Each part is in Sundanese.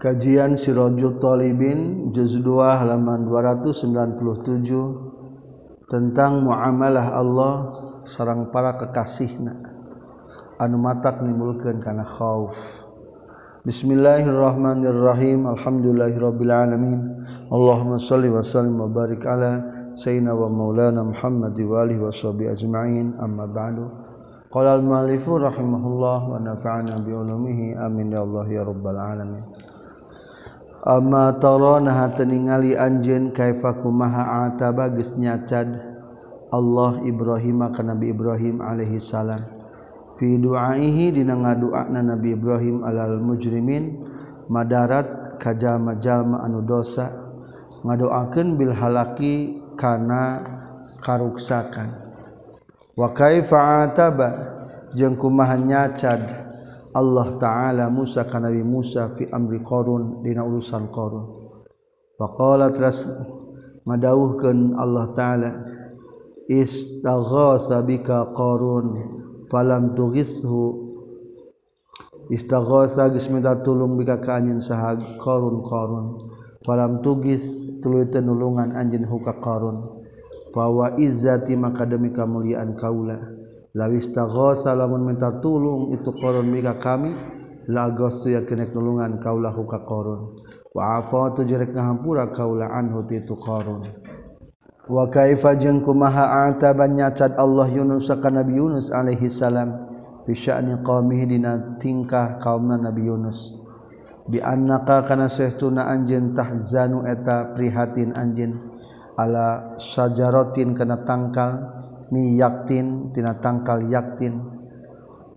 Kajian Sirajul Talibin juz 2 halaman 297 tentang muamalah Allah sarang para kekasihna anu matak nimbulkeun kana khauf. Bismillahirrahmanirrahim. Alhamdulillahirabbil alamin. Allahumma shalli wa sallim wa barik ala sayyidina wa maulana Muhammad wa alihi washabihi ajma'in. Amma ba'du. Qala al-mu'allifu rahimahullah wa nafa'ana bi ulumihi amin ya Allah ya rabbal alamin. Ama nah ningali anjeun kaifakumaha ataba geus nyacad Allah Ibrahim ka Nabi Ibrahim alaihi salam. Fi duaihi dina ngadoana Nabi Ibrahim alal mujrimin madarat ka jalma-jalma anu dosa ngadoakeun bil halaki kana karuksakan. Wa kaifa ataba jeung kumaha nyacad? Allah ta'ala Musa ka Nabi Musa fi amri Qarun dina urusan Qarun. Faqala teras ngadawuhkeun Allah ta'ala istaghatha bika Qarun falam tughithu istaghatha geus minta tulung bika ka anjeun saha Qarun Qarun. Falam tugis tuluy tenulungan anjeun huka Qarun. Fa wa izzati maka demi kamuliaan kaula. lawistaghosa lamun minta tulung itu korun mika kami. Lagostu yakinek nulungan kaulah huka korun wa afatu jerek ngahampura kaula anhu ti itu korun wa kaifa jeung kumaha ataban nyacad Allah Yunus ka Nabi Yunus alaihi salam. Fi sya'ni qaumihi dina tingkah kaumna Nabi Yunus. Bi annaka kana sahtuna anjeun tahzanu eta prihatin anjeun. Ala sajaratin kana tangkal. mi yaktin tina tangkal yaktin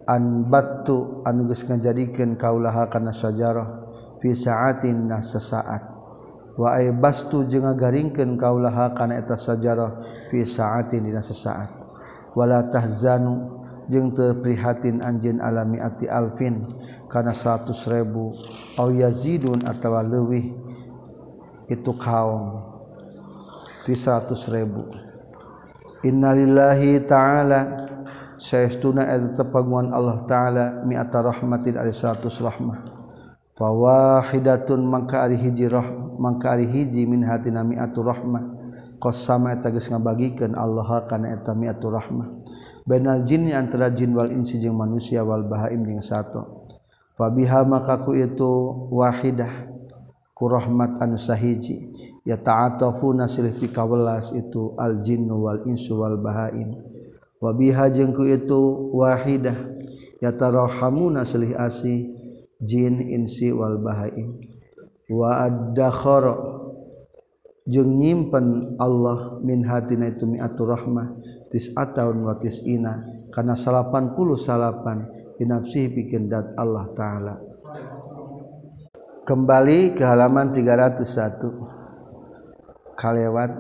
an batu anu geus ngajadikeun kaulaha kana sajarah fi sa'atin na sasaat wa ay bastu jeung ngagaringkeun kaulah kana eta sajarah fi sa'atin dina sasaat wala tahzanu jeung teu prihatin anjeun alami ati alfin kana 100.000 ribu yazidun atawa leuwih itu kaum di 100.000 Innalillahi ta'ala. Saestuna eta tepanguan Allah ta'ala Mi'ata rahmatin ari seratus rahmah. Fawahidatun mangka ari hiji rahmah Mangka ari hiji min hatina mi'atu rahmah. Qasama eta geus ngabagikan Allah kana eta mi'atu rahmah. Bainal jinni antara jin wal insi jeung manusia wal bahaim jeung sato Fabiha maka ku itu wahidah Ku rahmat anu sahiji. Ya ta'atafuna silih pikawelas itu al jinnu wal insu wal bahain wa biha ku itu wahidah ya tarahamuna silih asi jin insi wal bahain wa addakhara jeung nyimpen Allah min hatina itu mi'atur rahmah tis'ataun wa tis'ina kana 80 salapan binafsihi pikeun dat Allah taala. Kembali ke halaman 301 kalewat.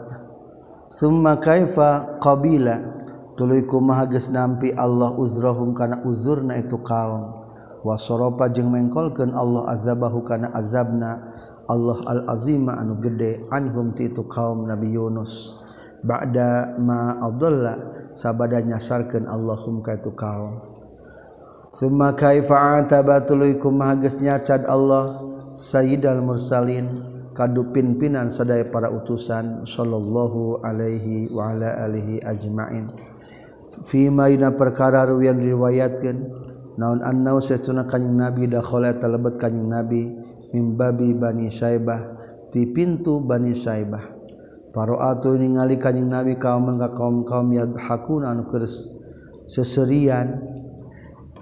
Summa kaifa qabila. Tuluy kumaha geus nampi Allah uzrahum kana uzurna itu kaum. Wa sarafa jeung mengkolkeun Allah azabahu kana azabna. Allah al-azima anu gede anhum ti itu kaum Nabi Yunus. Ba'da ma adalla sabada nyasarkeun Allahum ka itu kaum. Summa kaifa ataba tuluy kumaha geus nyacad Allah sayyidal mursalin kadupin-pinan sadaya para utusan sallallahu alaihi wa ala alihi ajmain. Fi maina perkara yang diriwayatkeun naon annau satuna kanjing nabi dakhala talabat kanjing nabi mim babi bani saibah ti pintu bani saibah. Atu ningali kanjing nabi kaum ka kaum-kaum yadhakuna anu seserian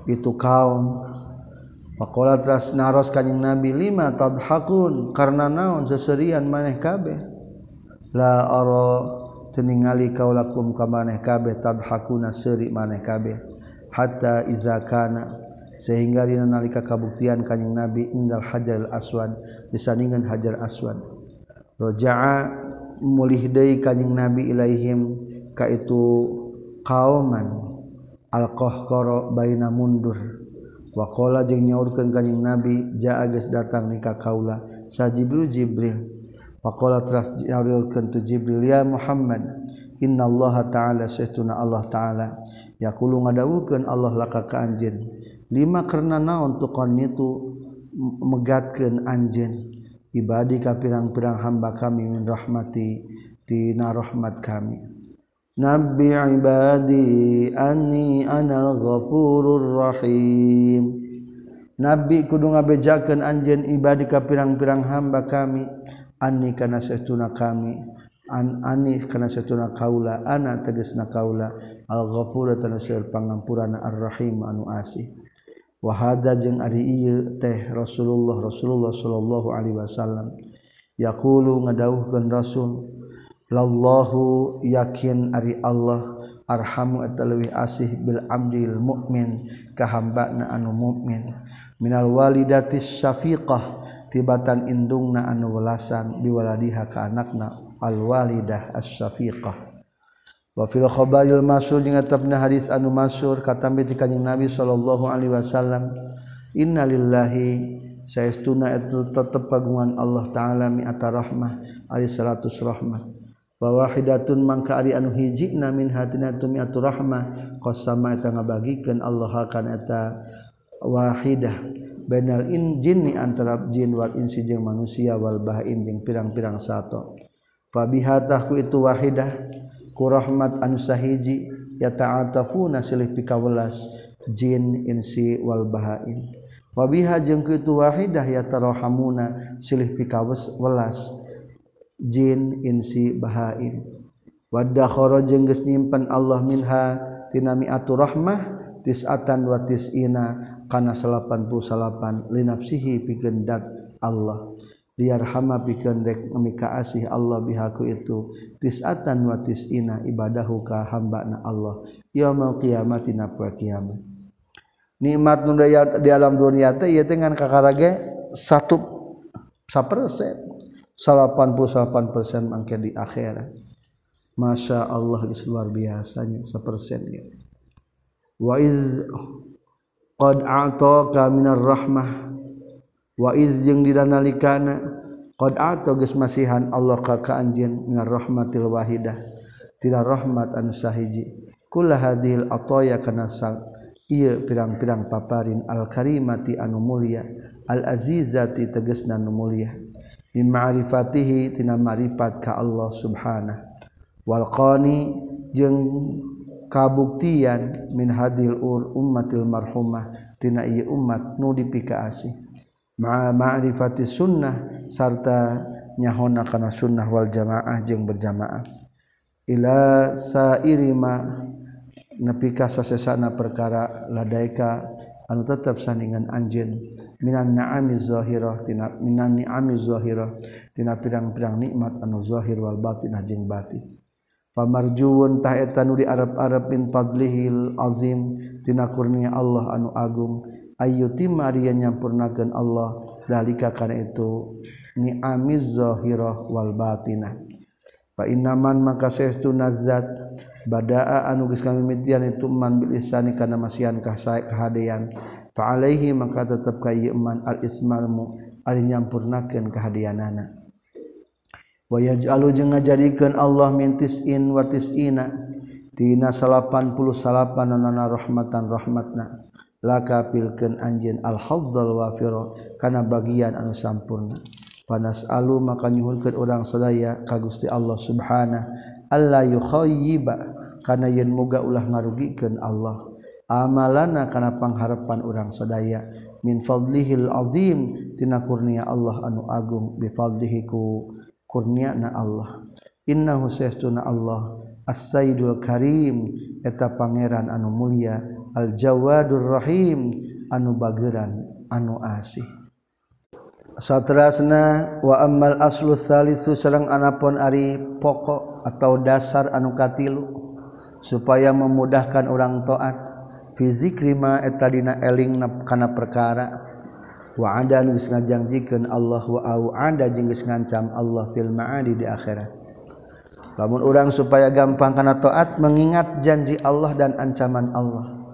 itu kaum Pakola tras naros kanyang Nabi lima tadhakun karena naon seserian maneh kabeh. La aro teningali kaulakum ka maneh kabeh tadhakuna seri maneh kabeh hatta iza kana sehingga dina nalika kabuktian kanyang Nabi indal hajar aswad disandingan hajar aswad. Roja'a mulih deui kanjing Nabi ilaihim ka itu kauman alqahqara baina mundur wakola jeung nyaurkan kanyeng nabi ja geus datang nikah kaula. Sa jibril jibril. Wakola teras nyaurkan tu jibril ya Muhammad inna Allah ta'ala syaituna Allah ta'ala. Yaqulu ngadawukeun Allah laka ka anjeun. Lima karena naon tu qanitu megatkeun anjin ibadi ka pirang-pirang hamba kami min rahmati tina rahmat kami. Nabi ibadi ani anal ghafurur rahim. Nabi kudu ngabejakeun anjeun ibadi ka pirang-pirang hamba kami. Ani kana setuna kami. An ani kana satuna kaula. Ana tegasna kaula. Al ghafur tanasir pangampurana ar rahim anu asih. Wa hada jeung ari ieu teh Rasulullah Rasulullah sallallahu alaihi wasallam. Yaqulu ngadawuhkeun Rasul lallahu yakin ari Allah arhamu atawi asih bil amdil mukmin kahamba na anu mukmin minal walidati syafiqah tibatan indung na anu welasan biwaladiha ka anakna al walidah as syafiqah wa fil khabaril masyhur jeung atapna hadis anu masyhur katambi ti kanjeng Nabi sallallahu alaihi wasallam innalillahi saestuna eta tetep pagungan Allah taala mi atarahmah ali salatus rahmah. Wa wahidatun mangka ari anu hiji na min hatina tu mi'atu rahmah. Qasama eta ngabagikeun Allah kana eta wahidah. Bainal in jinni antara jin wal insi jeung manusia wal bahain jeung pirang-pirang sato. Fabihatahku itu wahidah. Ku rahmat anu sahiji ya ta'atafuna silih pikawelas jin insi wal bahain. Wabiha jeung ku itu wahidah ya tarahamuna silih pikawas welas jin insi bahain wadakhara jeung geus nyimpen Allah minha tina miatur rahmah tis'atan wa tis'ina kana 88 linafsihi pikeun dat Allah. Liyarhama pikeun dek mika asih Allah bihaku itu tis'atan wa tis'ina ibadahu ka hamba-na Allah yaumul qiyamati na poe kiamat. Nikmat nu di alam dunia teh ieu teh ngan kakarage 1 sapersen. 88 persen mangke di akhirat. Masya Allah luar biasanya sepersen gitu wa iz qad a'taka minar rahmah. Wa iz jeung dina nalikana qad a'ta geus masihan Allah ka ka anjeun minar rahmatil wahidah. Tina rahmat anu sahiji. Kull hadhil ataya kana sang ieu pirang-pirang paparin al karimati anu mulia. Al azizati tegasna anu mulia ma'rifatihi tina ma'rifat ka Allah subhanahu. Wal qani jeung kabuktian min hadil ur ummatil marhumah tina ieu umat nu dipikaasih ma ma'rifati sunnah sarta nyahona kana sunnah wal jamaah jeung berjamaah. Ila sairi ma nepi ka sasesana perkara ladaika anu tetep sandingan anjeun minan na'ami zahirah tina minan ni'ami zahirah tina pirang-pirang nikmat anu zahir wal batin ah jeung batin pamarjuun tah eta nu diarep-arep min fadlihil azim tina kurnia Allah anu agung. Ayu timarian nyampurnakeun Allah dalika kana itu ni'ami zahirah wal batinah. Fa innaman maka saestuna nazzat badaa anugis kami mitian itu man bil isani kana masian kah sae kahadean fa alaihi maka tetep ka iman al ismalmu ari nyampurnakeun kahadeanana wa yaj'alu jeung ngajadikeun Allah mintis in wa tis'ina tina 88 rahmatan rahmatna laka pilkeun anjeun al hadzal wafiro kana bagian anu sampurna. panas alu maka nyuhurkeun urang sadaya ka Gusti Allah subhanahu Allah yukhayyiba kana yen muga ulah ngarugikeun Allah. Amalana kana pangharepan urang sadaya min fadlihil azim tina kurnia Allah anu agung bi fadlihi ku kurniana Allah. Innahu sayyiduna Allah as-sayyidul karim eta pangeran anu mulia al jawadur rahim anu bageran anu asih. Satrasna wamal aslu salisu Serang anapun Ari pokok atau dasar anukatilu supaya memudahkan orang toat fizikrima etadina eling napkana perkara. Waada nulis ngajangjikan Allah waada jengis ngancam Allah fil ma'adi di akhirat. Namun orang supaya gampang karena toat mengingat janji Allah dan ancaman Allah.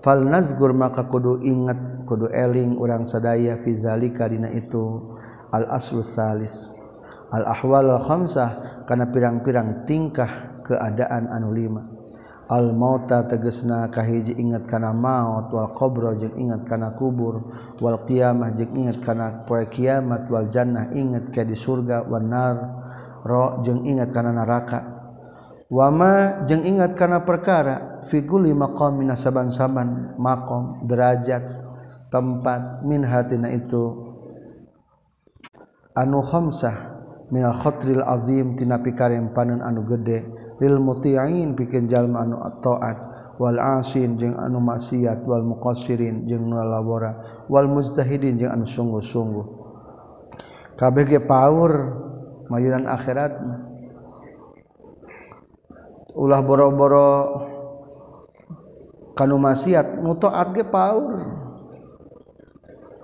Fal nazgur maka kudu ingat kudu eling urang sadaya fizalika dina itu. Al aslu salis. Al ahwal al khamsah kana pirang-pirang tingkah keadaan anu lima. Al mauta tegesna kahiji ingat kana maut wal qabra jeung ingat kana kubur wal qiyamah jeung ingat kana poe kiamat wal jannah ingat ka di surga wan nar ro jeung ingat kana neraka. Wama jeng ingat karena perkara figuli maqam mina saban-saban maqam derajat tempat min hatina itu. Anu khamsah minal khatril azim tina pikarim panen anu gede. Lil muti'in pikeun jalma anu taat. Wal asin jeung anu maksiat. Wal muqassirin jeung nu wal mujtahidin jeung anu sungguh-sungguh. Kabeh ge paur mayuran akhirat ulah boro-boro kanu maksiat nu taat ge paur.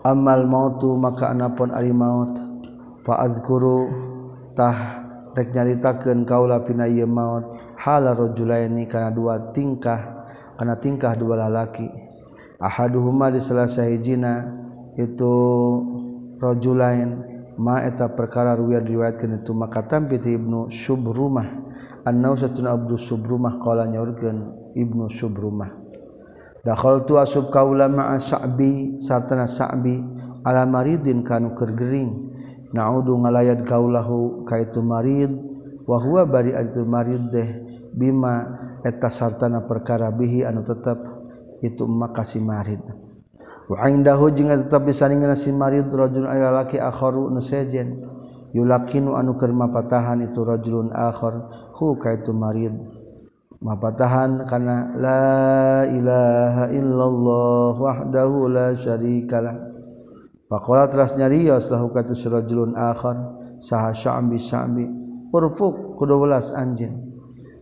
amal mautu maka anapun ari maut. Fa azkuru tah rek nyaritakeun kaula pina ieu maut. Hala rajulaini kana dua tingkah kana tingkah dua lalaki. Ahaduhuma di salah sahijina itu rajulain ma eta perkara riwayat riwayatkeun itu maka tampi ibnu subrumah annau satun abdu subrumah qala nyaurkeun ibnu subrumah Dakhal tua sub kaulama sa'bi sartana sa'bi ala maridin kanu kergering. Naudu ngalayat kaulahu kaitu marid wa huwa bari itu marid deh bima eta sartana perkara bihi anu tetap itu makasih marid. Wa indahu jeung tetap disandingan si marid rajulun ala laki akharu nusajen. Yulakinu anu keur mapatahan itu rajulun akhar hu kaitu marid. mapatahan kana la ilaha illallah wahdahu la syarikalah. Faqala teras nyarios lahu katu rajulun akhar saha sya'bi sya'bi urfuk kudu welas anjeun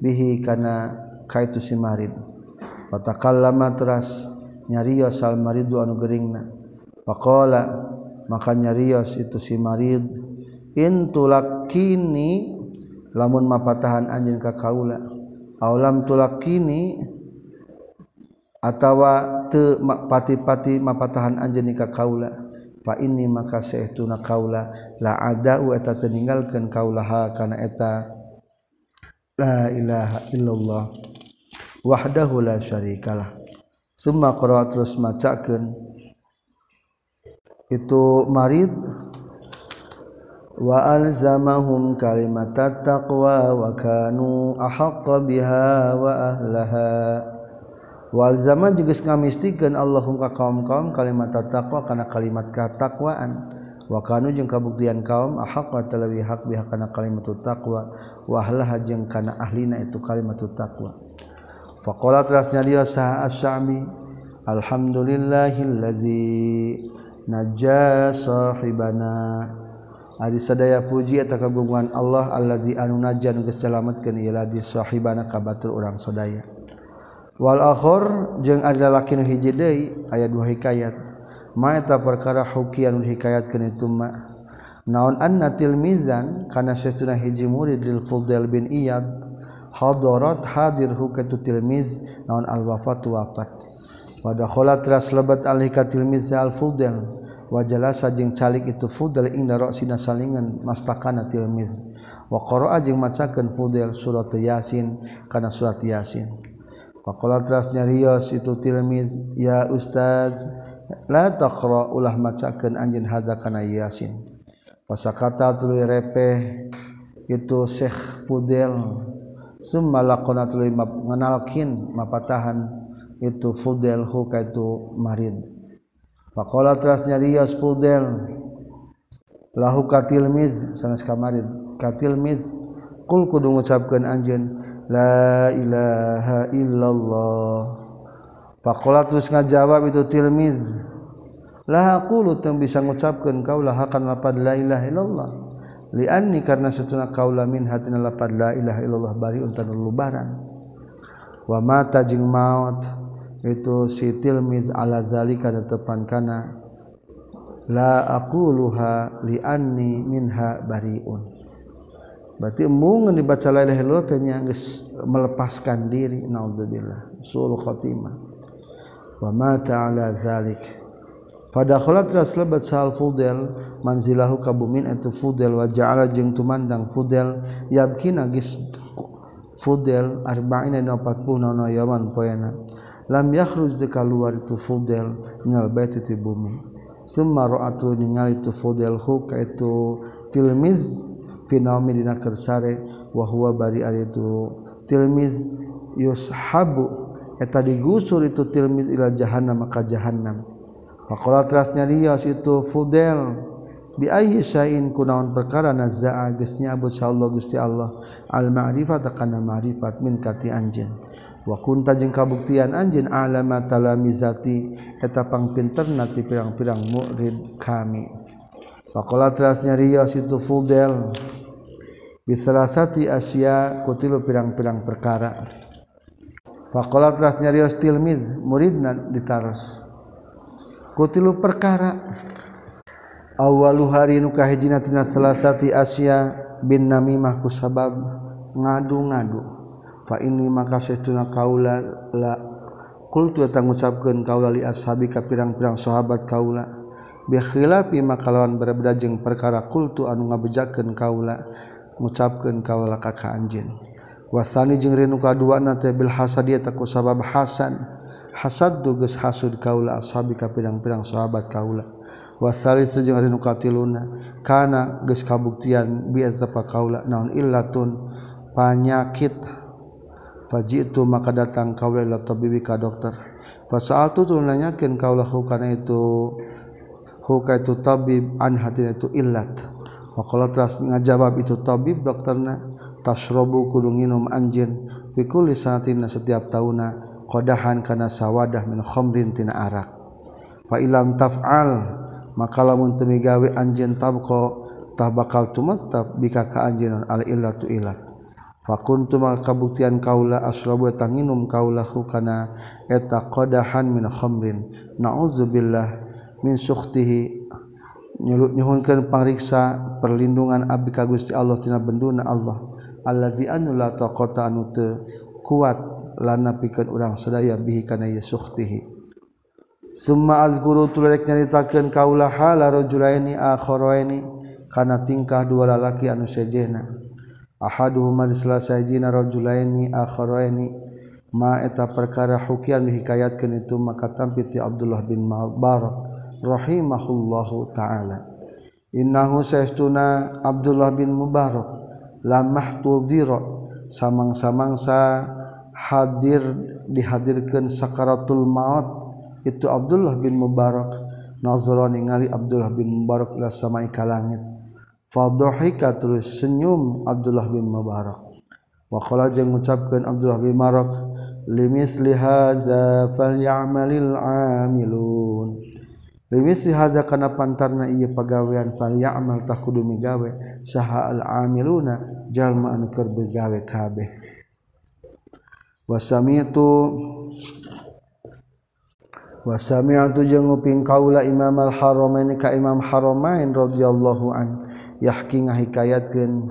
bihi kana kaitu si marid. Fatakallama teras nyarios al maridu anu geuringna faqala maka nyarios itu si marid in tulakini lamun mapatahan anjeun ka kaula Aulam tulakini atawa te pati-pati mapatahan anjeun ka kaula. Fa ini maka saehtuna kaula. La ada eta teu ninggalkeun kaulaha kana eta. La ilaha illallah. Wahdahu la syarikalah. Summa qara terus macakeun. Itu marid وألزمهم كلمة التقوى وكانوا أحق بها وأهلها Walzama juga ngamistikan Allahum ka kaum kaum kalimat taqwa karena kalimat katakwaan. Wakanu jeung kabuktian kaum ahaq wa talawi hak biha kana kalimat taqwa wa ahlah jeung kana ahlina itu kalimat taqwa. Faqala terasnya dia sah asy-syami alhamdulillahillazi najja sahibana Ari sadaya puji eta kagungan Allah allazi anu najja nu geus calametkeun ieu ladzi sahibana ka batur urang sadaya. Wal akhir jeung ari lalaki nu hiji deui aya dua hikayat. Ma eta perkara hukian hikayatkeun itu ma. Naon anna tilmizan kana saestuna hiji murid lil Fudail bin Iyad hadarat hadir hukatu tilmiz naon al wafat wafat. Pada kholat teras lebat alika tilmiz al Fudail wajalasa jeung calik itu fudel inda ra'sina salingan mastakana tilmiz wa qara'a jeung macakeun fudel surat yasin kana surat yasin. Faqala teras nyarios itu tilmiz ya ustaz la taqra ulah macakeun anjeun hadza kana yasin. Pasakata tuluy repeh itu Syekh Fudel summa laqona tuluy ngenalkin mapatahan itu Fudel hu ka itu marid. Pakola teras nyarios pudel lahu katilmiz sanes kamarin katilmiz kul kudu ngucapkeun anjeun la ilaha illallah. Pakola terus ngajawab itu tilmiz laha qulu teu bisa ngucapkeun kau laha lapad la ilaha illallah. Lianni karna satuna kaula min hatina lapad la ilaha illallah bari untan lubaran wa mata jing maut. Itu si tilmiz ala zalika dan tepan kana la aku luha liani minha bariun. Berarti mungkin dibaca la ilaha illallah tanya melepaskan diri. Naudzubillah sul khatimah. Wa mata ala zalik. Pada kholat ras lebat sal fudel manzilahu kabumin itu fudel wa ja'ala jeung tumandang fudel yabkina geus Fudel arba ini 40 yaman poena lam yakhruj de kaluar itu fudel ngal bait ti bumi. Summa ra'atu ningali tu fudel hu ka itu tilmiz fi naumi dina kersare wa huwa bari ari itu tilmiz yushabu eta digusur itu tilmiz ila jahannam maka jahannam. Faqala terasnya rias itu fudel. Biayin kunaon perkara nazaa gesnya Allah Gusti Allah. Al-ma'rifat kana ma'rifat min kati anjeun wa kunta jeung kabuktian anjeun alama talamizati eta pangpinterna ti pirang-pirang murid kami. Faqala terasnya riyas itu fudel bisalasati asya kutilu pirang-pirang perkara. Faqala terasnya riyas tilmiz muridna ditaros kutilu perkara awaluhari nuka hijina tina salasati Asia bin namimah ku sabab ngadu-ngadu. Fa ini maka sesuna kaula la qultu tang ngucapkeun kaula li ashabi ka pirang-pirang sahabat kaula. Bi khilafi makalawan berbeda jeung perkara qultu anu ngabejakeun kaula ngucapkeun kaula ka ka anjeun. Wasani jeung rinu kaduana teh bil hasad eta ku sabab hasan. Hasad dugeus hasud kaula ashabi ka pirang-pirang sahabat kaula. wasali sujung hari nukatiluna kana geus kabuktian bi azapa kaula naon illatun panyakit. Fajitu maka datang kaula ila tabibi ka dokter. Fasaltu tu nanyakeun kaula hukana itu huka itu tabib an hatina itu illat. Maka teras ngajawab itu tabib dokterna tasrobu kulunginum anjin fi kulli setiap tauna qadahan kana sawadah min khamrin tina arak. Fa ilam taf'al maka lamun temi gawe anjeun tabqa tah bakal tumattap bika ka anjeun al illatu illat fakuntu maka kabuktian kaula asrabu eta nginum kaula kana eta qadahan min khamrin. Nauzubillah min sukhtihi. Nyuhunkeun pangriksa perlindungan abdi ka Gusti Allah tina benduna Allah. Allazi anu la taqata anu kuat lana pikeun urang sadaya bihi kana sukhtihi. Summa azguru tulek nyaritakeun kaulah hala rajulaini akharaini kana tingkah dua lalaki anu sejehna. Ahaduhuma salah sajina rajulaini akharaini ma eta perkara hukian dihikayatkeun itu maka tampi ti Abdullah bin Mubarak rahimahullahu taala. Innahu saestuna Abdullah bin Mubarak lamah tudhira samang-samangsa hadir dihadirkan sakaratul maut itu Abdullah bin Mubarak. Nazara ningali Abdullah bin Mubarak ila samai ka langit. Fadhahika terus senyum Abdullah bin Mubarak. Wa qala jeung ngucapkeun Abdullah bin Mubarak limisli hadza falyamalil amilun. Limisli hadza kana pantarna ieu pagawean falyamal tah kudu migawe. Saha al amiluna jalma anu keur begawe kabeh. Wa sami'tu wasami tu jeung nguping kaula Imam al-Haramain ka Imam Haramain radhiyallahu an yahki ngahikayatkeun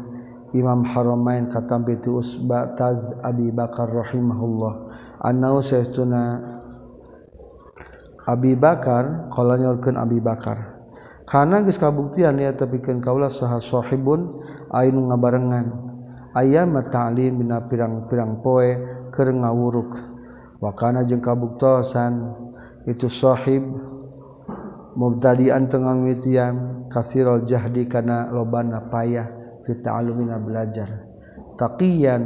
Imam Haramain katampi tu Usba Taz Abi Bakar rahimahullah. Annau saestuna Abi Bakar qala nyorkeun Abi Bakar kana geus kabuktian ya tepikeun kaula saha sahibun ainu ngabarengan. Ayam ta'lim bina pirang-pirang poe keur ngawuruk. Wa kana jeung kabuktosan itu sahib mubtadian tengah mitian kasirul jahdi kana lobana payah kita alumina belajar. Taqiyan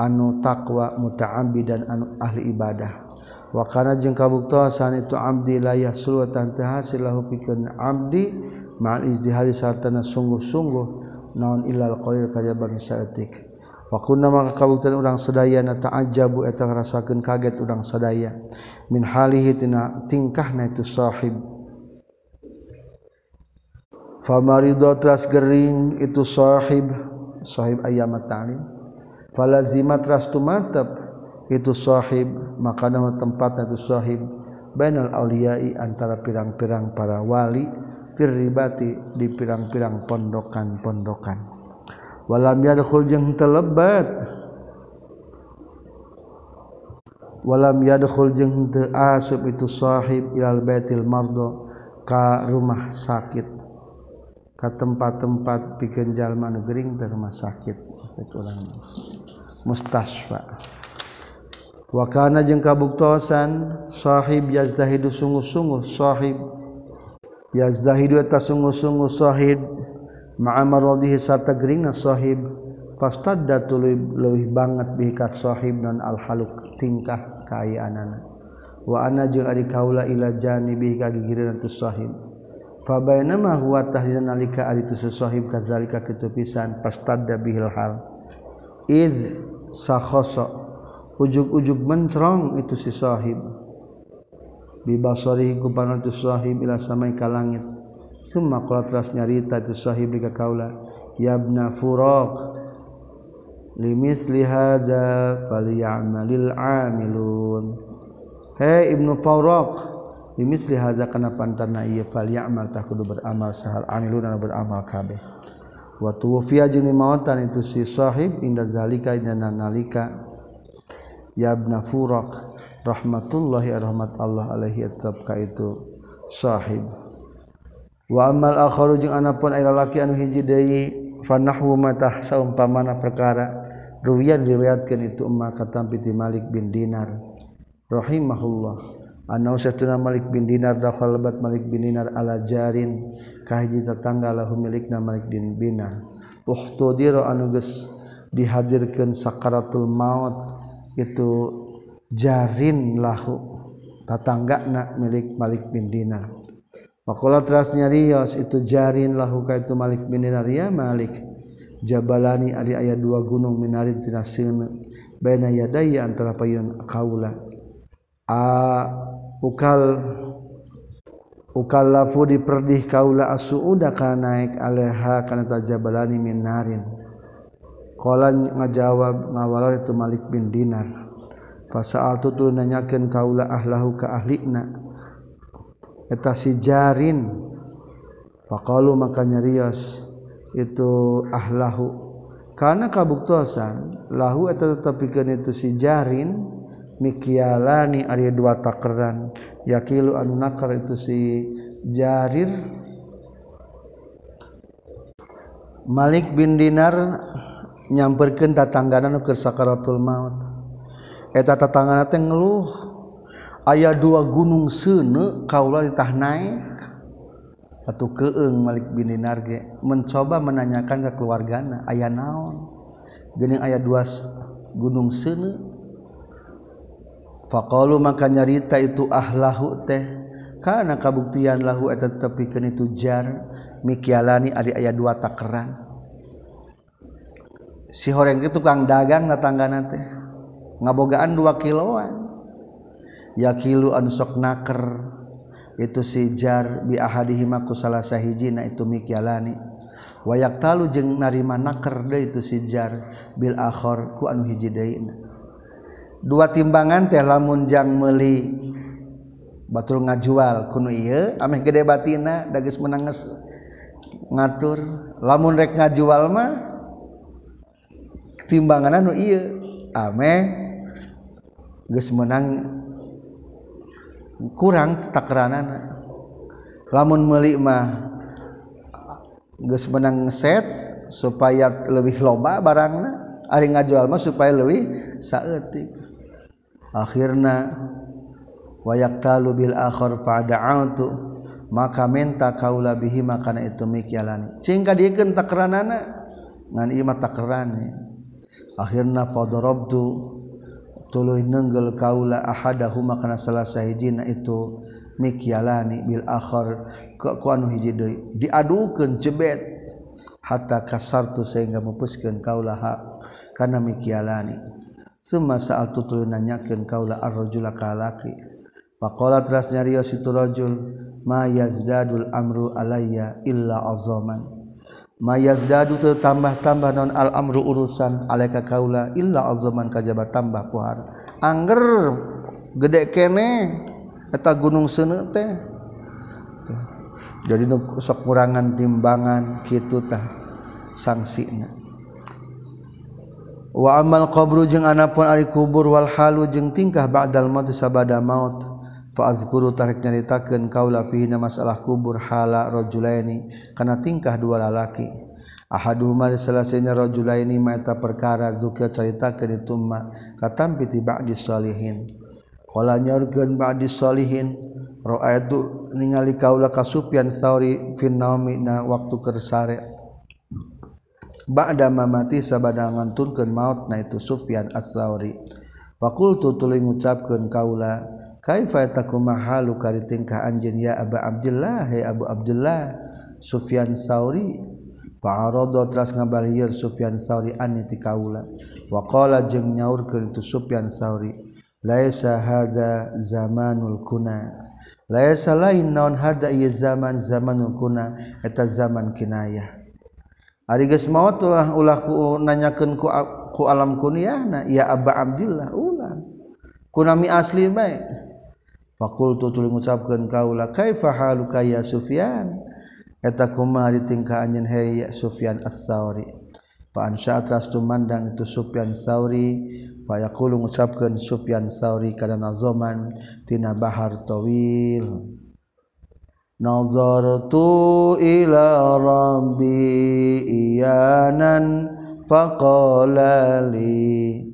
anu taqwa muta'abbi dan anu ahli ibadah. Wa kana jeung kabuktosan itu abdi la yasulu tan hasil lahu pikeun abdi ma'al izdihari sartana sungguh-sungguh naon ilal qalil kajaban saeutik wa kunna maka kabuktan urang sadaya na ta'ajabu eta ngarasakeun kaget urang sadaya. Min halihi tina tingkahna itu sahib. Famarido tras gering itu sahib sahib ayam ta'lim falazima tras tumatap itu sahib maka nama tempatna itu sahib. Bainal auliyai antara pirang-pirang para wali firribati di pirang-pirang pondokan-pondokan. Walam yadkhul jeung telebat walam yadkhul jeung teu asub itu sahib ilal baitil mardo ka rumah sakit. Ka tempat-tempat pikeun jalma nu gering teh rumah sakit. Urang mustasfa wa kana jeung kabuktosan sahib yazdahidu sungguh-sungguh sahib. Yazdahidu eta sungguh-sungguh sahib. Ma'a maradihi sarta gringna sahib. Fastadda tuluy leuwih banget bihi ka sahib non al haluk tingkah kaayaanana wa ana jeung ari kaula ila janibi ka gigireun tu sahib. Fa bainama huwa tahdina nalika ari tu sahib kadzalika kitu pisan fastadda bihil hal. Iz sakhasa ujug-ujug mencrong itu si sahib. Bibasarihi ku tu sahib ila samai ka langit. Summa qala nyarita itu sahib ka kaula ya ibna furaq limisli hadza falyamalil amilun. He ibnu furaq limisli hadza kana pantana ieu falyamal tah kudu beramal sahal amilun beramal kabeh. Wa tuwfiya jeung mautan itu si sahib inda zalika inda nalika. Ya ibna furaq rahmatullahi rahmat Allah alaihi ka itu sahib. Wa amal akharu jeung anapun aya lalaki anu hiji deui fanahwu matah saumpamana perkara Ruwiyan diriwayatkeun itu Umma katam piti Malik bin Dinar rahimahullah. Anau satuna Malik bin Dinar dakhal bat Malik bin Dinar ala jarin kahiji tetangga lahu milikna Malik bin Dinar. Uhtudira anu geus dihadirkeun sakaratul maut itu jarin lahu tetanggana milik Malik bin Dinar. Pakola terasnya Rios itu jarin lahu ka itu Malik bin Dinar ya Malik jabalani ari aya dua gunung minarin tina seuneu baina yadai antara payun kaula. A ukal ukallafu diperdih kaula asuuda kana naik alaiha kana tajabalani minarin. Qala ngajawab ngawalar itu Malik bin Dinar. Fasa'al tu nanyakeun kaula ahlahu ka ahlina. Eta si jarin? Faqalu maka nyarios. itu ahlahu karena kabuktuasan lahu eta tetapikan itu si jarin mikialani ari dua takeran. Yakilu anu nakar itu si jarir. Malik bin Dinar nyamperkan tatangganan ke sakaratul maut. Eta tatanggana teh ngeluh aya dua gunung seuneu kaula ditah naik atau keeng Malik bin Dinar ge mencoba menanyakan ke keluargana aya naon? Geuning aya dua gunung seuneu faqalu maka nyarita itu ahlahu teh. Kana kabuktian lahu eta tepikeun itu jar. Mikyalani ari aya dua takeran. Si horeng itu tukang dagang natanggana teh. Ngabogaan dua kiloan. Ya kilu anu sok naker. itu sijar biahadihimaku salah sahijina itu mikyalani. Wayak talu jeung narima naker de itu sijar Bil ahor ku anu hiji dua timbangan teh lamunjang meli batul ngajual kuno iya ameh gede batina dagis menanges ngatur. Lamun rek ngajual mah timbangan anu iya ameh geus menang kurang takranan lamun meuli mah geus menang set supaya lebih loba barangna ari ngajual mah supaya lebih saeutik. Akhirna wayak talu bil akhir pada'atu maka menta kaula bihi makana itu mikyalan cing diekeun takranana ngan ieu mah takrani akhirna fadarabtu tuluy nenggel kaula ahadahu makana salah sahijina itu mikyalani bil akhir ke anu hiji deui diadukeun jebet hatta kasartu sehingga mupuskeun kaula ha kana mikyalani. Summa sa'altu tutul nanyakeun kaula ar-rajula kalaki faqala teras nyarios itu rajul ma yazdadul amru alayya illa azaman. mayazdadu tambah-tambah non al-amru urusan. Alaika kaula illa azaman kajabat tambah pohar angger gede kene eta gunung seuneu teh. Jadi nu sok kurangan timbangan kitu tah sangsina. Wa amal qabru jeung anapun ari kubur wal halu jeung tingkah ba'dal maut sabada maut. Fa azkuru tarik nyaritakeun kaula fihi masalah kubur hala rajulaini kana tingkah dua lalaki Ahadumar selesainya rajula ini mata perkara zuka cerita ke dituma katampi tiba disolihin. Kala nyorgen ba'di solihin ra'aitu ningali kaula ka Sufyan Sauri fin naumi na waktu kersare. Ba'da mamati sabada ngantunkeun maut na itu Sufyan As-Sauri. Fakultu tuluy ngucapkeun kaula kaifa takumahalu kari tingkah anjeun ya Aba Abdullah hey Abu Abdullah Sufyan Sauri. Fa'arada teras ngabalieun Sufyan Sauri anni ti kaula. Wa qala jeung nyaurkeun tu Sufyan Sauri laisa hadza zamanul kuna. Laisa lain naon hadza ieu zaman zamanul kuna? Eta zaman kinayah. Ari geus maot ulah ulah ku nanyakeun ku, ku alam kunyahna ya Aba Abdullah ulah. Kunami asli baik fakultu tuli ngucapkeun kaula kaifa haluka ya sufyan? Eta kumaha ditingkah anjeun hey ya sufyan as-sauri fa ansya'at rastu mandang itu sufyan sauri fa yaqulu ngucapkeun sufyan sauri kana nazoman tina bahar tawil. Nazartu ila rabbi iyanan faqala li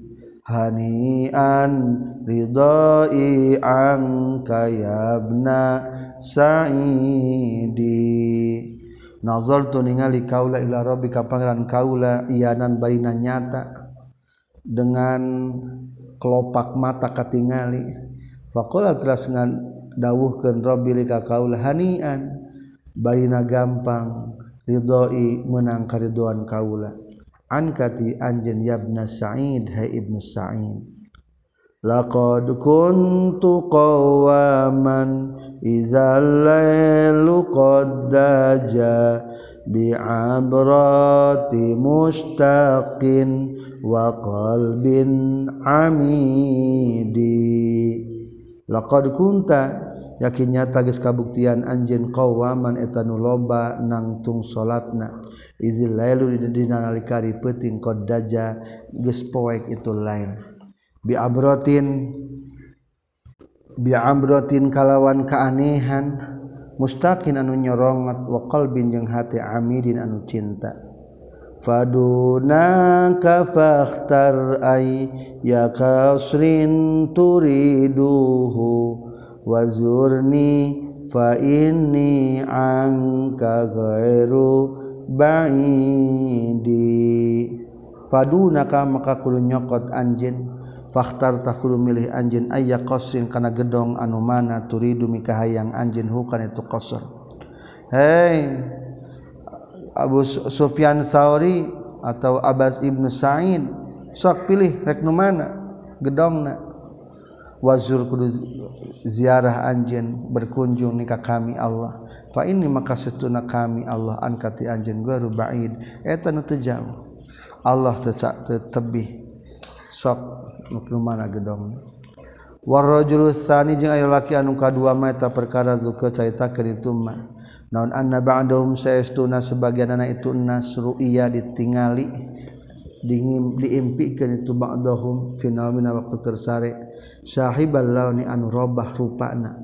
hanian ridhoi angkayabna saidi. Nazar tu ningali kaula ila rabbi ka pangeran kaula iyanan barina nyata. Dengan kelopak mata katingali. Faqala teras ngan dawuhkeun rabbi lika kaula hanian. Barina gampang ridhoi menang kariduan kaula ankati anjen yabna Sa'id hai ibnu Sa'id. Laqad kuntu qawaman idza lailu qad daja bi'abrati mustaqin wa qalbin amidi. Laqad kunta yakinnya tagis kabuktian anjin eta nu loba nangtung salatna. Izil lailu dina lalu dinalari peting kodaja geus poek itu lain. Bi abrotin bi amrotin kalawan keanehan mustaqin anu nyorongat wa qalbin jeung hati amidin anu cinta. Faduna fakhtar ay ya kasrin turiduhu. wazurni faini angka ghairu baidi. Fadunaka maka kudu nyokot anjin fakhtar takulu milih anjin ayya qasrin kana gedong anu mana turidu mikahayang anjin hukan itu qasr. Hei Abu Sufyan Sauri atau Abbas Ibnu Sa'id sok pilih rek nu mana? Gedongna. wazur kudu ziarah anjen berkunjung nikah kami Allah. Fa ini maka setuna kami Allah angkati anjen guru ba'id eta eh, nu teu jauh. Allah teu tetebih sok nu mana gedong. Warrajulu tsani jeung aya laki anu kadua mah eta perkara zuka caritakeun itu mah. Naon anna ba'dahum saestuna sebagian anak itu nasru iya ditingali. dingin diimpikan itu ba'dahum fenomena waktu kersare. Sahibal launi anu robah rupana.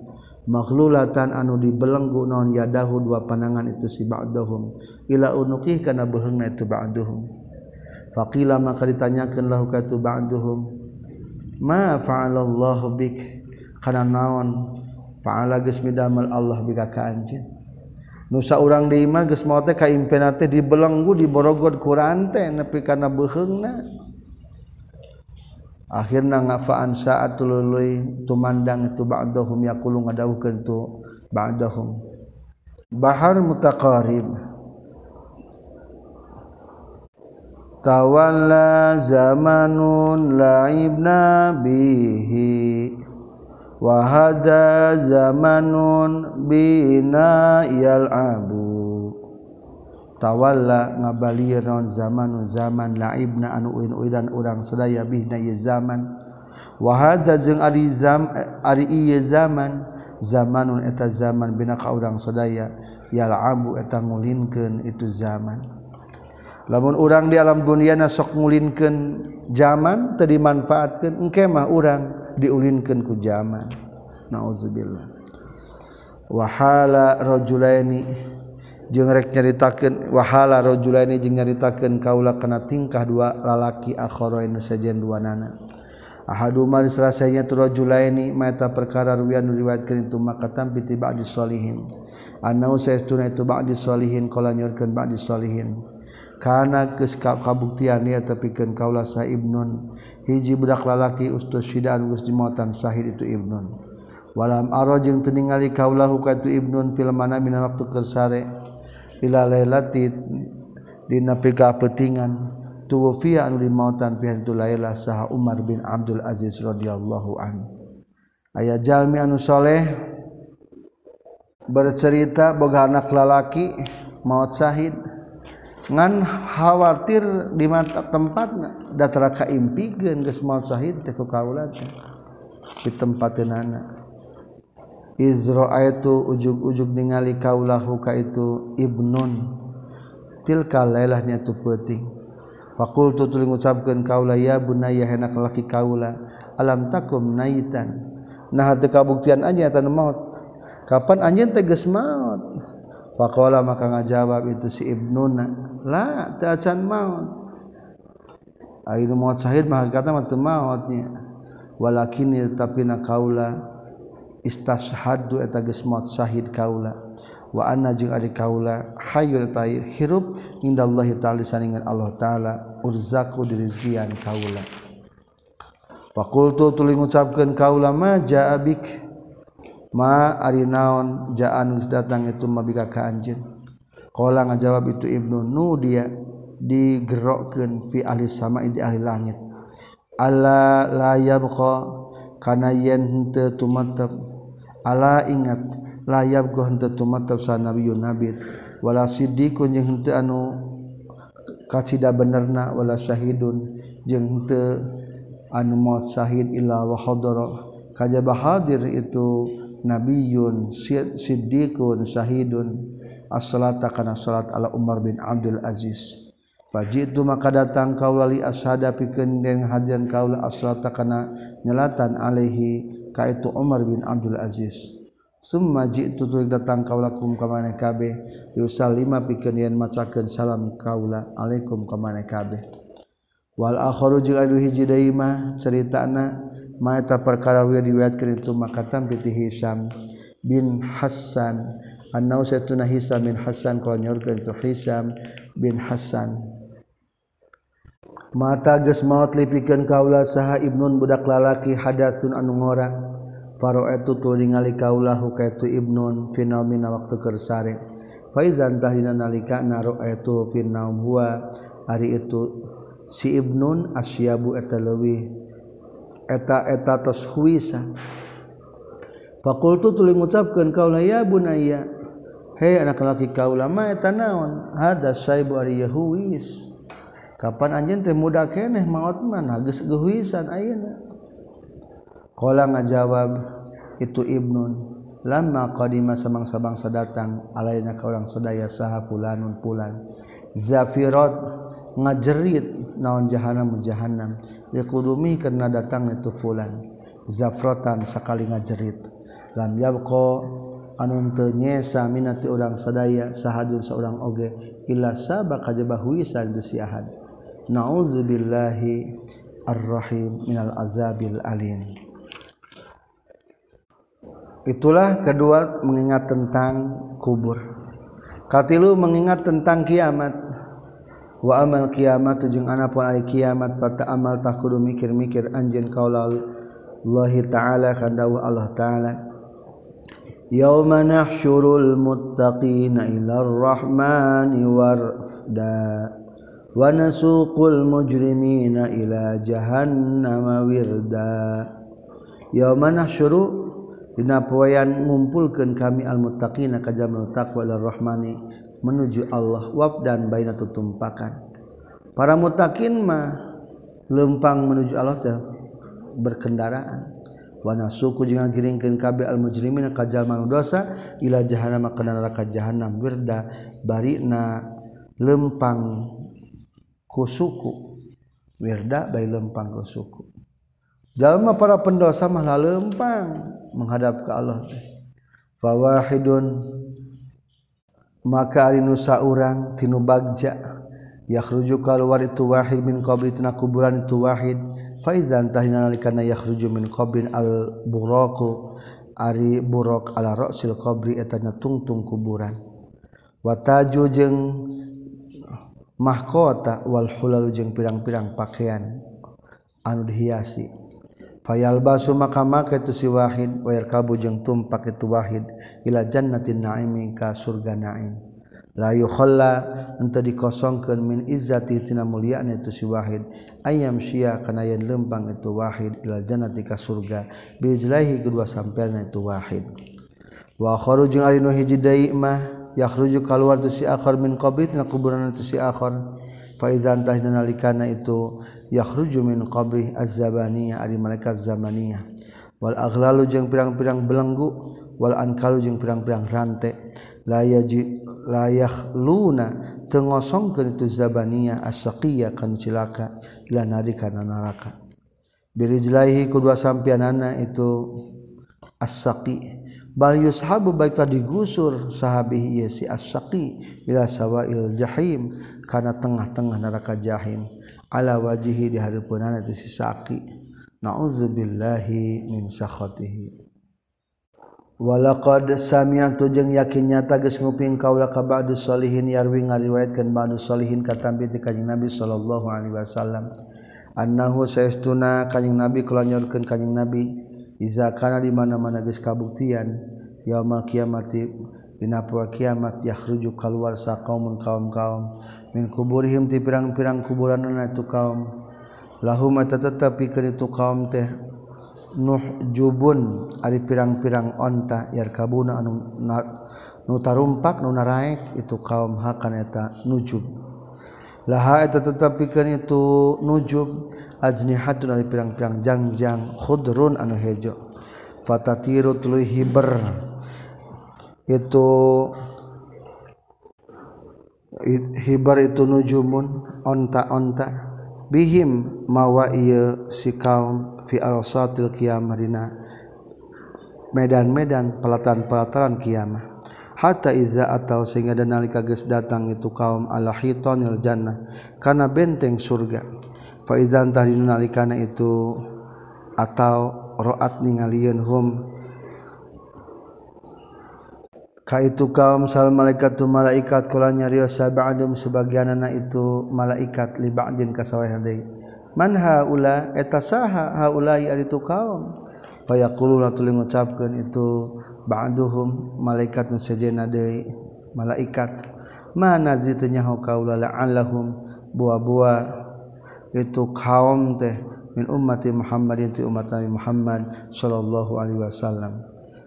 Makhlulatan anu dibelenggu non yadahu dua panangan itu si ba'dahum. Ila unukih kana beheungna itu ba'dahum. Faqila maka ditanyakeun lahu ka itu ba'dahum ma fa'alallahu bik? Kana naon? Fa'ala geus Allah bika ka anjeun. nusa urang dima geus maot teh kaimpeuna teh dibelenggu diborogod ku teh nepi kana beuheungna akhirna ngafaan saat tuluy tumandang itu ba'dahum yaqulu ngadawuhkeun tu ba'dahum. Bahar mutaqarib. Tawalla zamanun la'ibna bihi. wahada zamanun bina yal'abu tawalla ngabalir zamanun zaman laibna anu uin uidan urang sadaya bihna ye zaman. Wahada jeung ari zam ari ieu zaman zamanun eta zaman bina ka urang sadaya yal'abu eta ngulinkeun itu zaman. Lamun urang di alam dunia sok ngulinkeun zaman teu dimanfaatkeun engke mah urang. diulinkan ku zaman naudzubillah wahala rajulaini jeung rek nyaritakeun wahala rajulaini jeung nyaritakeun kaula kana tingkah dua lalaki akharain sajen dua nana. Ahaduma salasanya tu rajulaini mata perkara ruyan riwayatkeun itu maka tampi tiba di solihin anau saestuna itu ba'di solihin kala nyorkeun ba'di solihin karena keka kabuktian ya tepikan kaulah sa Ibnun. Hiji budak lalaki ustus sidaan Gus jematan sahid itu Ibnun. Walam aro jeung teningali kaulahu ka tu Ibnun fil mana mina waktu kersare ila lailati dina pika petingan tuwfiya anu dimautan fi tu laila saha Umar bin Abdul Aziz radhiyallahu an. Aya jalmi anu soleh bercerita boga anak lalaki maut sahid. ngan khawatir di mata tempat datara kaimpigeun geus maot sahid teh ku kaulat di tempateunana izra itu ujug-ujug ningali kaulahu ka itu ibnun. Tilka lailahnya tu peuting. Faqultu tuluy ngucapkeun kaula ya bunayya henak laki kaula alam takum naitan? Nah teu kabuktian anjeun eta maut. Kapan anjeun teh geus maut? Pakola maka ngajawab itu si ibnuna lah tacan maut. Ainu maut sahid maka kata mata mautnya. Walakin tapi nak kaula istashhadu eta geus maut sahid kaula wa anna jeung ari kaula hayyul tayyib hirup indallahi ta'ala saningan Allah taala urzaku dirizkian kaula. Fakultu tuli ngucapkeun kaula ma ja'abik ma ari naon jaan geus datang itu mabika ka anjeun. Qala ngajawab itu ibnu nu dia digerokkeun fi ahli sama di ahli langit. Alla la yabqa kana yen henteu tumatep. Ala ingat la yabqa henteu tumatep sa nabiyun nabi. Wala siddiqun jeung henteu anu kacida benerna wala syahidun jeung henteu anu maut syahid illa wa hadara. Kajaba hadir itu nabiyun siddiqun syahidun as-salata kana salat ala Umar bin Abdul Aziz. Fajitu maka datang kaula li ashada pikeun deung hajian kaula as-salata kana nyelatan alaihi kaitu Umar bin Abdul Aziz. Summa jitu tuluy datang kaula kum ka maneh kabeh. Yusallima pikeun yen macakeun salam kaula alaikum ka maneh kabeh. wal akharu jeung anu hiji deui mah caritana ma eta perkara wieu diriwayatkeun itu maka tampiti Hisam bin Hasan annau satuna Hisam bin Hasan kalau nyorkeun itu Hisam bin Hasan mata geus maot lipikeun kaula saha ibnun budak lalaki hadatsun anu ngora. Faroetu tu ningali kaula hukaitu ibnun fenomena waktu kersare faizan tahdina nalika naroetu fi naum huwa ari itu si Ibnun asyabu eta leuwih. Eta eta tos huisa Fakultu tuli ngucapkeun kaula ya bunayya hei anak laki kaula ma eta naon? Hada syaibu ari yahuwis kapan anjeun teh muda keneh maot mana geus gehuisan ayeuna. Qala ngajawab itu Ibnun. Lama qadima samangsa bangsa datang alaina ka urang sadaya saha fulanun fulan zafirat ngajerit naon jahanam jahannam liqudumi karena datang itu fulan zafratan sakali ngajerit lam yabqa anu teu nyesa minati urang sadaya sahadun saurang oge illa sabaq kajabahu isan du si ahad Nauzubillahi ar-rahim minal azabil alim. Itulah kedua mengingat tentang kubur. Katilu mengingat tentang kiamat. wa amal kiamat jeung anapun ari kiamat fata amal takudu mikir-mikir anjeun kaula Allah taala kan dawuh Allah taala. Yauma nahsyurul muttaqina ilar rahmani warfda wa nasuqul mujrimina ila jahannama wirda. Yauma nahsyuru dina poean ngumpulkeun kami al muttaqina ka jamal taqwa ilar rahmani menuju Allah wabdan baina tutumpakan. Para muttaqin mah lempang menuju Allah teh berkendaraan. Wana suku jeung ngiringkeun kabeh al mujrimina ka jamal dosa ila jahannam kana neraka jahannam. Wirda barina lempang suku. Wirda bay lempang ke suku. Dalam para pendosa malah lempang menghadap ke Allah fawahidun maka ari nusa urang tinu bagja. Yakhruju kaluar itu wahid min qabri tina kuburan itu wahid. Faizan tahina nalikana yakhruju min qabrin al buraqu ari buraq ala ra'sil qabri etana tungtung kuburan. Wa taju jeung mahkota wal hulal jeung pirang-pirang pakaian. Anu dihiasi. fayalbasu maka maka tu si wahid wa yarkabu jeung tumpak itu wahid ila jannatin naimi ka surga naim. La yukhalla Anta dikosongkeun min izzati tina mulyana itu si wahid. Ayam sia kana yen lempang itu wahid ila jannati ka surga. Bijlahi kedua sampelna itu wahid. Wa kharujung alinu hiji daimah yakhruju kaluar tu si akhar min qabrit na kuburan tu si akhar. faizantah nalikana itu yakhruju min qabri az-zabaniyah ari malaikat zamaniyah. Wal aghlalu jeung pirang-pirang belenggu wal ankalu jeung pirang-pirang rantai la yaji la yakhluna tengosongkeun itu zabaniyah as-saqiya kan cilaka ila nari kana neraka. Birijlaihi kedua sampianana itu as-saqi. yushabu baiklah digusur sahabi si asyaqi ila sawail jahim kana tengah-tengah neraka jahim. Ala wajihi di hadapunana itu si saqi. Na'udzubillahi min sakhatihi. Walaqad sami'tu jeung yakin nyata geus nguping kaula ka ba'du sholihin yarwi ngariwayatkeun ba'du sholihin katampi ti kanjing Nabi sallallahu alaihi wasallam. Annahu saestuna kanjing Nabi kula nyorkeun kanjing Nabi. izakana di mana-mana geus kabuktian yaumul kiamati dina poe kiamat yakhruju keluar sa qaumun kaum-kaum. Min kuburihim ti pirang-pirang kuburanna itu kaum. Lahum tatapi keur itu kaum teh nuh jubun ari pirang-pirang onta yar kabuna anu nutarumpak nu naraek itu kaum hakan eta nujub laha tetapi kan itu nujub ajnihatun dari pirang-pirang jangjang khudrun anu hejo. Fatatiru tuluy hiber. Itu hibar itu nujumun onta-onta bihim mawa iya si kaum fi arsatil qiyamah dina medan-medan pelataran-pelataran kiamah hatta iza atau sehingga dan nalika geus datang itu kaum ala hitonil jannah kana benteng surga. Faizan tadi nalikana itu atau roat ningalieun hum. Ka itu kaum sal malaikat tu malaikat kula nyarios sab'adum sebagian anak itu malaikat li ba'din kasawah deui man haula eta saha haula ari tu kaum? Fayaquluna tuluy ngucapkeun itu ba'duhum malaikat nu sajena deui malaikat. Mana zitunyahu kaula la'allahum bua-bua. Itu kaum teh min ummati Muhammadin ti umat Nabi Muhammad sallallahu alaihi wasallam.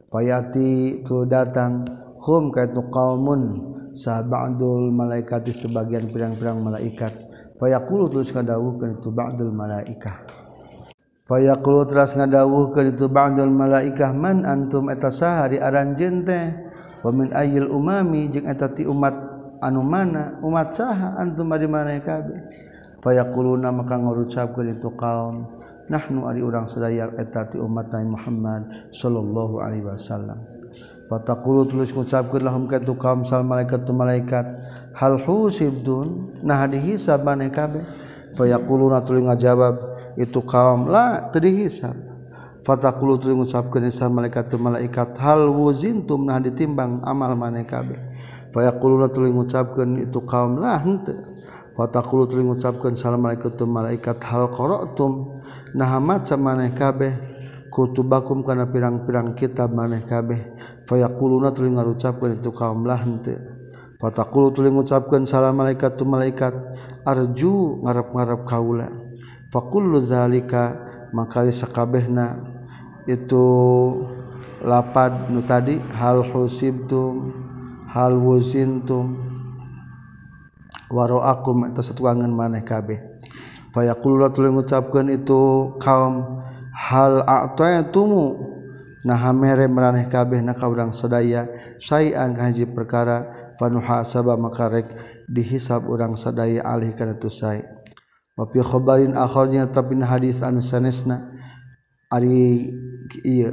Payati tu datang hum kaitu qaumun sahabadul malaikati sebagian pirang-pirang malaikat. Fayaqulu tulis kadawukeun itu ba'dul malaikah. Fayaqulu teras ngadawuh ke itu ba'dul malaikah man antum eta sahari aran jente teh? Wa min ayil umami? Jeung eta ti umat anu mana? Umat saha antum ari mana kabeh fayaquluna maka ngucapkeun itu kaum nahnu ari urang sadaya eta ti umat Nabi Muhammad sallallahu alaihi wasallam. Fataqulu tulis ngucapkeun lahum ka ditu kaum sal malaikat tu malaikat. Hal husibdun? Nah dihisab mana kabeh fayaquluna tuluy ngajawab itu kaumlah terhisab Fakulu tu ngucapkan Isa malaikat tu malaikat hal wuzintum nah ditimbang amal manekabe payakuluna tuli ngucapkan itu kaumlah hente watakulu tuluy ngucapkeun assalamualaikum malaikat hal qara'tum nah maca maneh kabeh kutubakum kana pirang-pirang kitab maneh kabeh fayaquluna tuluy ngarucapkeun itu kaum lah henteu fatakulu tuluy ngucapkeun salam malaikat tu malaikat arju ngarep-ngarep kaula fakullu zalika maka sakabehna itu lapad nu tadi hal husibtum hal wuzintum waro aku satuangan maneh kabeh. Fayaqulullah tuluy ngucapkeun itu kaum hal a'taytumu nah mere maneh kabeh na ka urang sadaya sayan haji perkara fanuhasaba maka rek dihisab urang sadaya alih kana tu wapi khobarin akhirnya tapi hadis anu sanesna. Ari iya.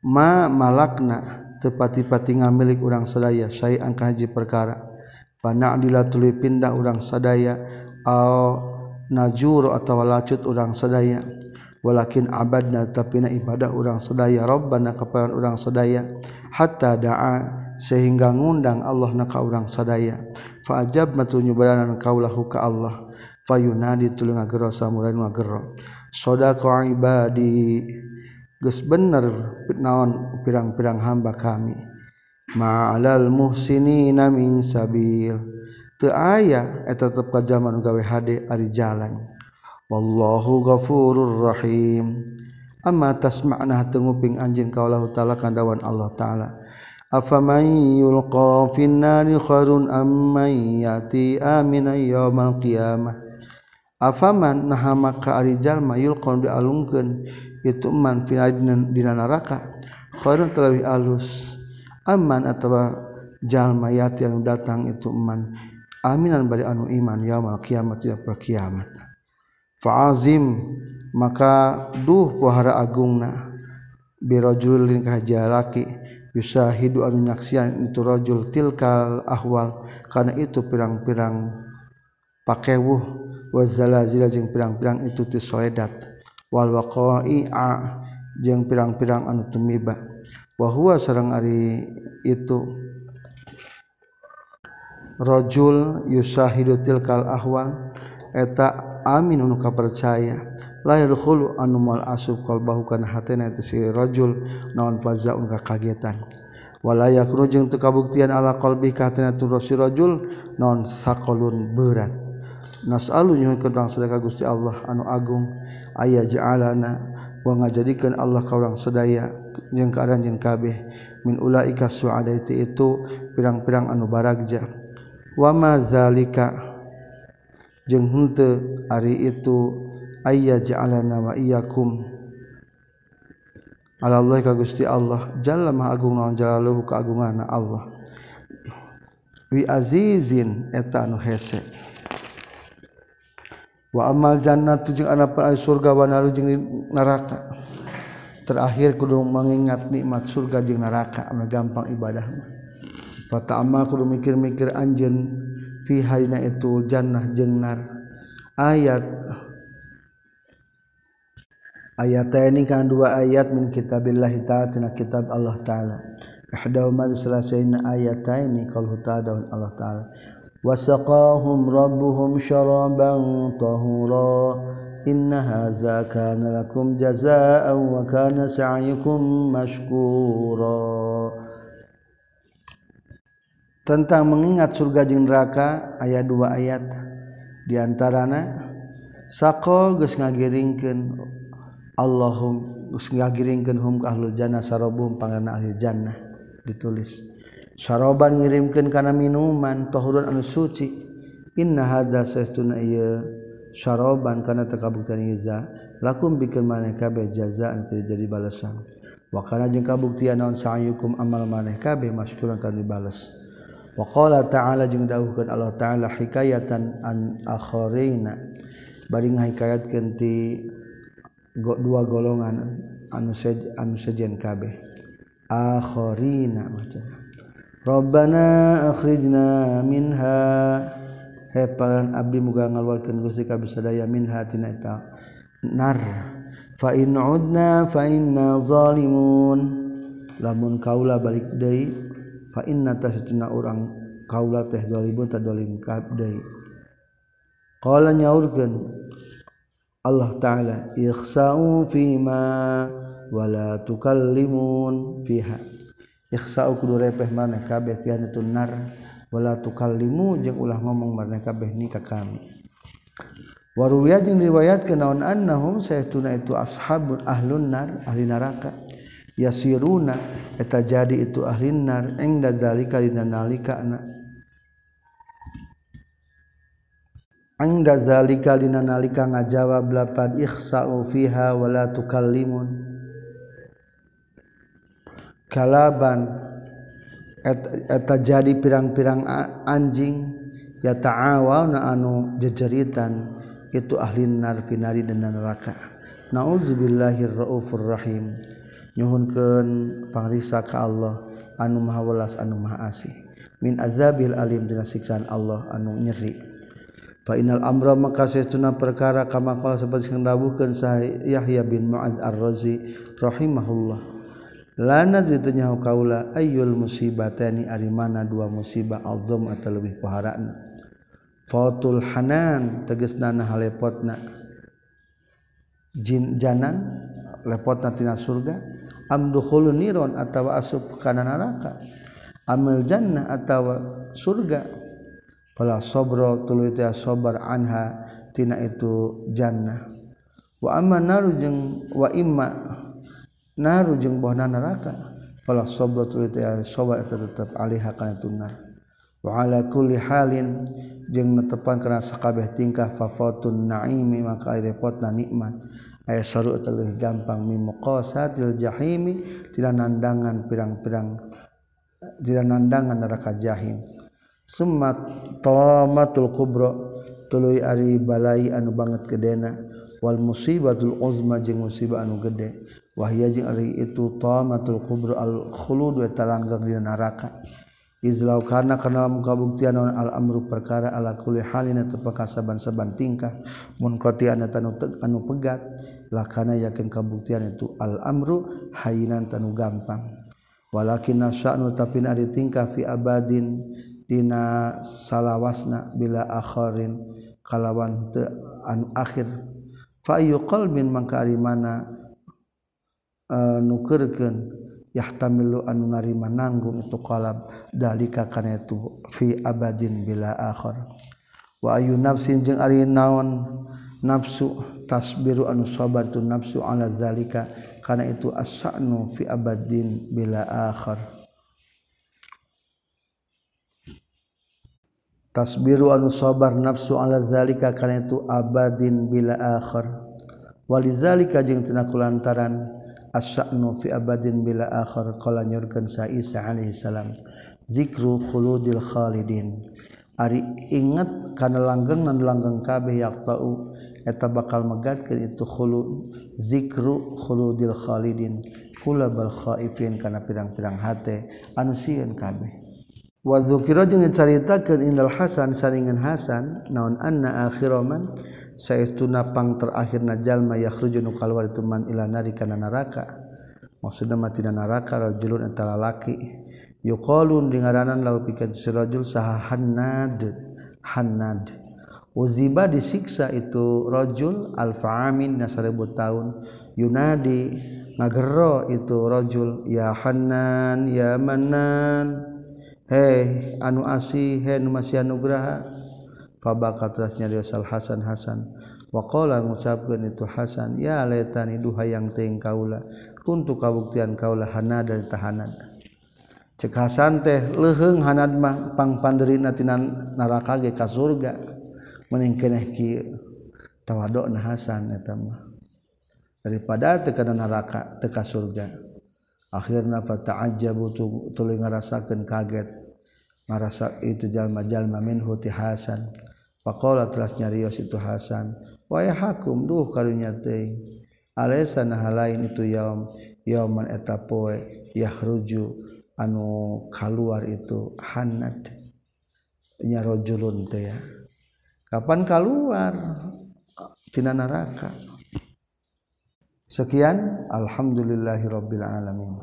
Ma malakna tepati-pati ngamilik urang sadaya saya angkan haji perkara. Pana adila tuluy pindah urang sadaya au najur atau lacut urang sadaya. Walakin abadna tapi na ibadah urang sadaya rabbana kaparan urang sadaya. Hatta da'a sehingga ngundang Allah na ka urang sadaya. Fa ajab matunyubaranan kaulahu ka Allah. fayunadi tulung ngagero samurai ngagero sodako ibadi. Geus bener naon pirang-pirang hamba kami. Ma'alal muhsinina min sabil. Teu aya eta tetep ka jaman gawe hade ari jalan. Wallahu ghafurur rahim. Amma tasma'na tenguping anjeun ka Allah taala kandawan Allah taala. Afamay yulqa finnari kharun amman yati aminan yawmal qiyamah. afaman naha maka ari jalma yulqan dialungkeun itu man fi dina neraka khairun talawi alus. Aman atawa jalma yati anu datang itu man aminan bari anu iman yaumul kiamat tidak berkiamat fa'azim maka duh pohara agungna birajulin kajalaki bisa hidu anu nyaksian itu rajul tilkal ahwal karena itu pirang-pirang pakewuh. wazalazila jeung pirang-pirang itu ti soledat wal waqa'i'a jeung pirang-pirang anu tumiba wa huwa sareng ari itu. Rajul yusahidu tilkal ahwal. Eta amin anu kapercaya. La yadkhulu anu mal asub qalbahu kana hatena itu si rajul naon fazaun ka kagetan wala yakru jeung teu kabuktian ala qalbi ka hatena tu si rajul naon saqalun berat. nasalun kedang sedekah Gusti Allah anu Agung. Ayah jaalana wa ngajadikan Allah kaurang sedaya jeung keadaan jeung kabeh. Min ulaika suadaiti itu pirang-pirang anu baragja. Wa ma zalika jeung henteu ari itu ayah jaalana wa iyyakum. Ala Allah ka Gusti Allah jalla maha agung naon jalaluhu kaagungana Allah. Wi azizin eta anu hese. wa amal jannah tu jeng anak pun surga wa naru jeng neraka. Terakhir kudu mengingat nikmat surga jeng neraka amal gampang ibadah fata amal kudu mikir-mikir anjen fi harina itu jannah jeng nar. Ayat ayat ini kan dua ayat min kitabillah tina kitab Allah ta'ala. Ahdahumal selasaina ayat ini kalau ta'ala Allah ta'ala. وسقاهم ربهم شرابا طهورا. إن هذا كان لكم جزاء وكان سعيكم مشكورا. Tentang mengingat surga jeung neraka ayat dua ayat. Diantarana sako geus ngagiringkeun Allahum geus ngagiringkeun hum ka ahlul jannah sarabum pangeran ahli jannah ditulis. saroban ngirimkan kana minuman tohurun anu suci. Inna hadza saestuna ieu saroban kana tekabuktian iza. Lakum bikin maneh kabeh jazaan teu jadi balasan. Wa kana jeung kabuktian naon sa'yukum amal maneh kabeh masykuran tan dibales wa qala ta'ala jeung dawuhkeun Allah ta'ala hikayatan an akharina. Baring ngahikayatkeun ti dua golongan anu sejen kabeh. Akharina macam Robana akhrijna minha. Hepalan abdi muga ngalwalkeun Gusti ka bisadaya minha tina eta. Nar. Fa in udna fa inna zalimun. Lamun kaula balik deui fa inna tasatuna urang kaula teh zalimun ta zalim ka deui. Qala nyaurkeun Allah taala ikhsa'u fima wala tukallimun fiha repeh maneh kabeh tunarwala tukallimu jeung ulah ngomong maneh kabeh ni ka kami. Waruya jeung riwayat ke naon annahum saytuna itu ashabun ahlun nar ahli neraka. Yasiruna eta jadi itu ahli nar engda zalika dina nalika Angda zalika dina nalika ngajawab lapan ikhsa'u fiha wala tukallimun kalaban eta jadi pirang-pirang anjing ya ta'awaw na anu jejeritan itu ahli nar pinari dan neraka. Na'udzubillahir raufur rahim. Nyuhunkeun pangrisa ka Allah anu maha welas anu maha asih. Min azabil alim dina siksaan Allah anu nyeri. Fa innal amra maka sesuna perkara kama qala seperti sing dawuhkeun Yahya bin Mu'adz ar-Razi rahimahullah. lana itunya kaula ayul musibatani ari mana dua musibah azam atau lebih paharana fatul hanan tegesna halepotna. Jin janan lepotna tina surga. Am dukhulun niron atawa asup kana neraka. Amil jannah atawa surga. Fala sabra tuluy teh sabar anha tina itu jannah. Wa amma naru jeung wa imma naru jeung bohna neraka. Fala sabratu sabar eta tetep alih kana tunar wa ala kulli halin jeung netepan kana sakabeh tingkah fafatun naimi maka repotna nikmat. Aya saru eta leuwih gampang mi muqasatil jahimi tidak nandangan pirang-pirang tidak nandangan neraka jahim. Summa tamatul kubra tuluy ari balai anu banget gedena. Wal musibatul uzma jeung musibah anu gede. wahia jeung ari itu tamatul kubur al khulud wa talanggang dina neraka. Izlau kana kana lamun kabuktian naon al amru perkara ala kulli halina tepeka saban-saban tingkah. Mun ana tanu anu pegat lakana yakin kabuktian itu al amru hayinan tanu gampang. Walakin nasya'nu tapi ari tingkah fi abadin dina salawasna bila akhirin kalawan te anu akhir. Fa ayu qalbin mangka ari mana uh, nukeurkeun yahtamilu anu narima nanggung itu qalab dalika kana itu fi abadin bila akhir. Wa ayu nafsin jeung ari naon nafsu tasbiru anu sabar tu nafsu ala zalika kana itu asanu fi abadin bila akhir. Tasbiru anu sabar nafsu ala zalika kana itu abadin bila akhir. Walizalika jeung tina kulantaran asya'nu fi abadin bila akhir qala nyurkeun sa Isa alaihi salam zikru khuludil khalidin ari ingat kana langgeng nan langgeng kabeh yaqtau eta bakal megatkeun itu khulud zikru khuludil khalidin kula bal khaifin kana pirang-pirang hate anu sieun kabeh wa dzukira jeung dicaritakeun indal hasan saringan hasan naon anna akhiraman sayatunapang terakhir yakhruju nu kaluar itu man ila nari kana neraka maksudna matina neraka rajulun eta lalaki. Yuqalun dingaranan lau pikeun si rajul saha hannad. Hannad. Uziba disiksa itu rajul alfaamin na 1000 tahun yunadi ngagero itu rajul ya hannan ya manan hei anu asih hei nu masih anugraha Terasnya dia sal Hasan Hasan. Waqala ngucapkeun itu Hasan ya laitani duha yang teuing kaula. Kuntu kabuktian kaula hana dari tahanan cek Hasan teh leheung hanad mah pang panderina tina neraka ge ka surga. Keneh kieu tawadona Hasan eta mah. Daripada teu kana neraka teu ka surga. Akhirna fa ta'ajjabu tuluy ngarasakeun kaget. Ngarasa itu jalma-jalma minhu ti Hasan Pakola teras nyarios itu Hasan. Waya hakum duh karunya teh Alesa nahalain itu yaum yauman eta poe yahruju anu kaluar itu hanad nyarojulun teh ya. Kapan kaluar tina neraka? Sekian alhamdulillahirabbil alamin.